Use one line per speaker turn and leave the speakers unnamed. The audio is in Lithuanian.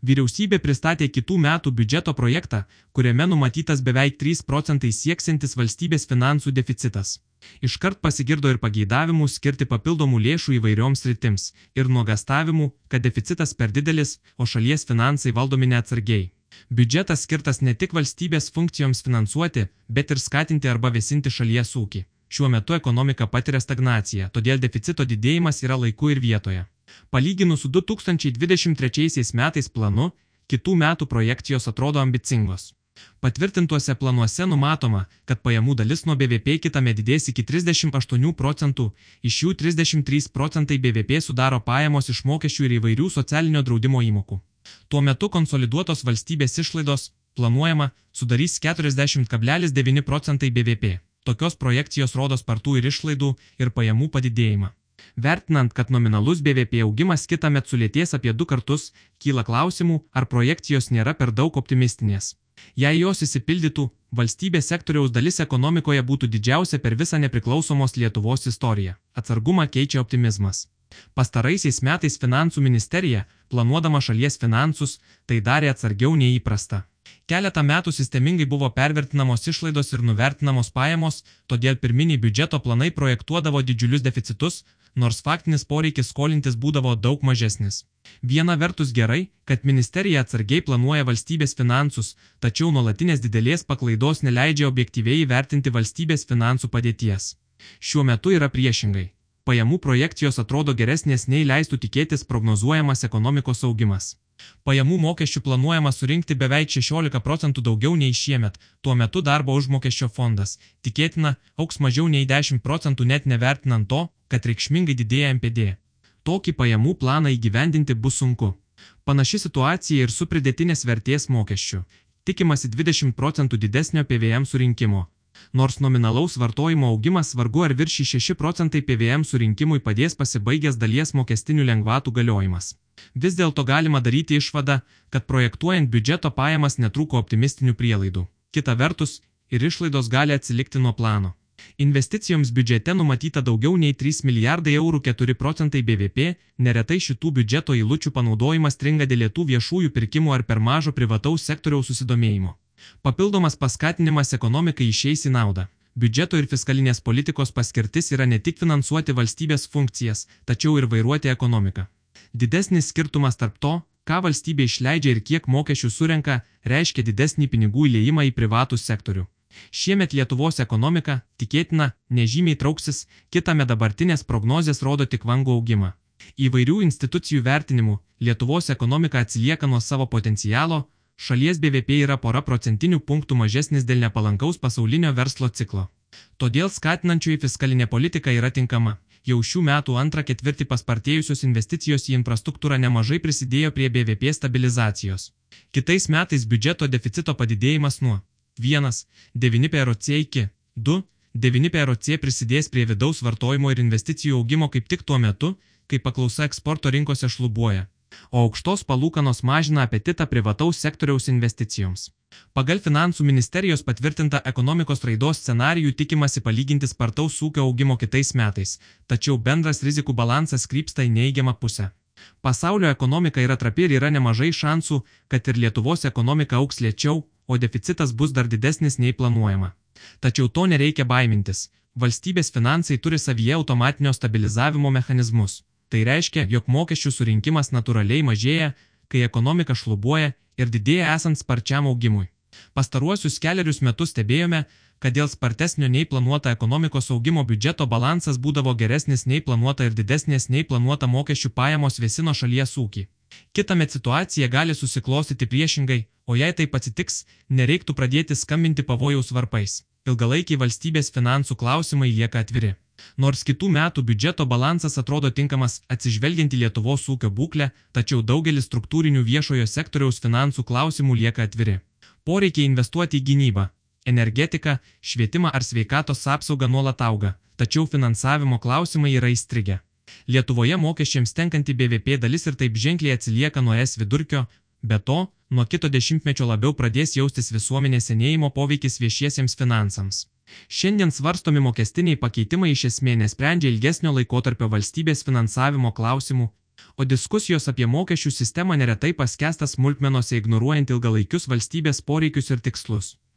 Vyriausybė pristatė kitų metų biudžeto projektą, kuriame numatytas beveik 3 procentai sieksintis valstybės finansų deficitas. Iškart pasigirdo ir pageidavimų skirti papildomų lėšų įvairioms rytims ir nuogastavimų, kad deficitas per didelis, o šalies finansai valdomi neatsargiai. Biudžetas skirtas ne tik valstybės funkcijoms finansuoti, bet ir skatinti arba vėsinti šalies ūkį. Šiuo metu ekonomika patiria stagnaciją, todėl deficito didėjimas yra laiku ir vietoje. Palyginus su 2023 metais planu, kitų metų projekcijos atrodo ambicingos. Patvirtintuose planuose numatoma, kad pajamų dalis nuo BVP kitame didės iki 38 procentų, iš jų 33 procentai BVP sudaro pajamos iš mokesčių ir įvairių socialinio draudimo įmokų. Tuo metu konsoliduotos valstybės išlaidos, planuojama, sudarys 40,9 procentai BVP. Tokios projekcijos rodo spartų ir išlaidų, ir pajamų padidėjimą. Vertinant, kad nominalus BVP augimas kitą metą sulėties apie du kartus, kyla klausimų, ar projekcijos nėra per daug optimistinės. Jei jos įsipildytų, valstybės sektoriaus dalis ekonomikoje būtų didžiausia per visą nepriklausomos Lietuvos istoriją. Atsargumą keičia optimizmas. Pastaraisiais metais finansų ministerija, planuodama šalies finansus, tai darė atsargiau nei įprasta. Keletą metų sistemingai buvo pervertinamos išlaidos ir nuvertinamos pajamos, todėl pirminiai biudžeto planai projektuodavo didžiulius deficitus, nors faktinis poreikis skolintis būdavo daug mažesnis. Viena vertus gerai, kad ministerija atsargiai planuoja valstybės finansus, tačiau nuolatinės didelės paklaidos neleidžia objektyviai įvertinti valstybės finansų padėties. Šiuo metu yra priešingai. Pajamų projekcijos atrodo geresnės nei leistų tikėtis prognozuojamas ekonomikos augimas. Pajamų mokesčių planuojama surinkti beveik 16 procentų daugiau nei šiemet, tuo metu darbo užmokesčio fondas, tikėtina, auks mažiau nei 10 procentų net nevertinant to, kad reikšmingai didėja MPD. Tokį pajamų planą įgyvendinti bus sunku. Panaši situacija ir su pridėtinės vertės mokesčiu. Tikimasi 20 procentų didesnio PVM surinkimo. Nors nominalaus vartojimo augimas vargu ar viršį 6 procentai PVM surinkimui padės pasibaigęs dalies mokestinių lengvatų galiojimas. Vis dėlto galima daryti išvadą, kad projektuojant biudžeto pajamas netrūko optimistinių prielaidų. Kita vertus, ir išlaidos gali atsilikti nuo plano. Investicijoms biudžete numatyta daugiau nei 3 milijardai eurų 4 procentai BVP, neretai šitų biudžeto įlučių panaudojimas stringa dėl lietų viešųjų pirkimų ar per mažo privataus sektoriaus susidomėjimo. Papildomas paskatinimas ekonomikai išeis į naudą. Biudžeto ir fiskalinės politikos paskirtis yra ne tik finansuoti valstybės funkcijas, tačiau ir vairuoti ekonomiką. Didesnis skirtumas tarp to, ką valstybė išleidžia ir kiek mokesčių surenka, reiškia didesnį pinigų įlėjimą į privatų sektorių. Šiemet Lietuvos ekonomika, tikėtina, nežymiai trauksis, kitame dabartinės prognozijas rodo tik vangų augimą. Įvairių institucijų vertinimų Lietuvos ekonomika atsilieka nuo savo potencialo, šalies BVP yra pora procentinių punktų mažesnis dėl nepalankaus pasaulinio verslo ciklo. Todėl skatinančioji fiskalinė politika yra tinkama. Jau šių metų antrą ketvirtį paspartėjusios investicijos į infrastruktūrą nemažai prisidėjo prie BVP stabilizacijos. Kitais metais biudžeto deficito padidėjimas nuo 1,9 PROC iki 2,9 PROC prisidės prie vidaus vartojimo ir investicijų augimo kaip tik tuo metu, kai paklausa eksporto rinkose šlubuoja o aukštos palūkanos mažina apetitą privataus sektoriaus investicijoms. Pagal Finansų ministerijos patvirtintą ekonomikos raidos scenarijų tikimasi palyginti spartaus ūkio augimo kitais metais, tačiau bendras rizikų balansas krypsta į neigiamą pusę. Pasaulio ekonomika yra trapi ir yra nemažai šansų, kad ir Lietuvos ekonomika auks lėčiau, o deficitas bus dar didesnis nei planuojama. Tačiau to nereikia baimintis. Valstybės finansai turi savyje automatinio stabilizavimo mechanizmus. Tai reiškia, jog mokesčių surinkimas natūraliai mažėja, kai ekonomika šlubuoja ir didėja esant sparčiam augimui. Pastaruosius keliarius metus stebėjome, kad dėl spartesnio nei planuota ekonomikos augimo biudžeto balansas būdavo geresnis nei planuota ir didesnės nei planuota mokesčių pajamos vėsino šalies ūkį. Kitamet situacija gali susiklostyti priešingai, o jei taip atsitiks, nereiktų pradėti skambinti pavojaus varpais. Ilgalaikiai valstybės finansų klausimai lieka atviri. Nors kitų metų biudžeto balansas atrodo tinkamas atsižvelgiant į Lietuvos ūkio būklę, tačiau daugelis struktūrinių viešojo sektoriaus finansų klausimų lieka atviri. Poreikiai investuoti į gynybą, energetiką, švietimą ar sveikatos apsaugą nuolat auga, tačiau finansavimo klausimai yra įstrigę. Lietuvoje mokesčiams tenkanti BVP dalis ir taip ženkliai atsilieka nuo S vidurkio, be to, nuo kito dešimtmečio labiau pradės jaustis visuomenės senėjimo poveikis viešiesiems finansams. Šiandien svarstomi mokestiniai pakeitimai iš esmė nesprendžia ilgesnio laikotarpio valstybės finansavimo klausimų, O diskusijos apie mokesčių sistemą neretai paskęsta smulkmenose ignoruojant ilgalaikius valstybės poreikius ir tikslus.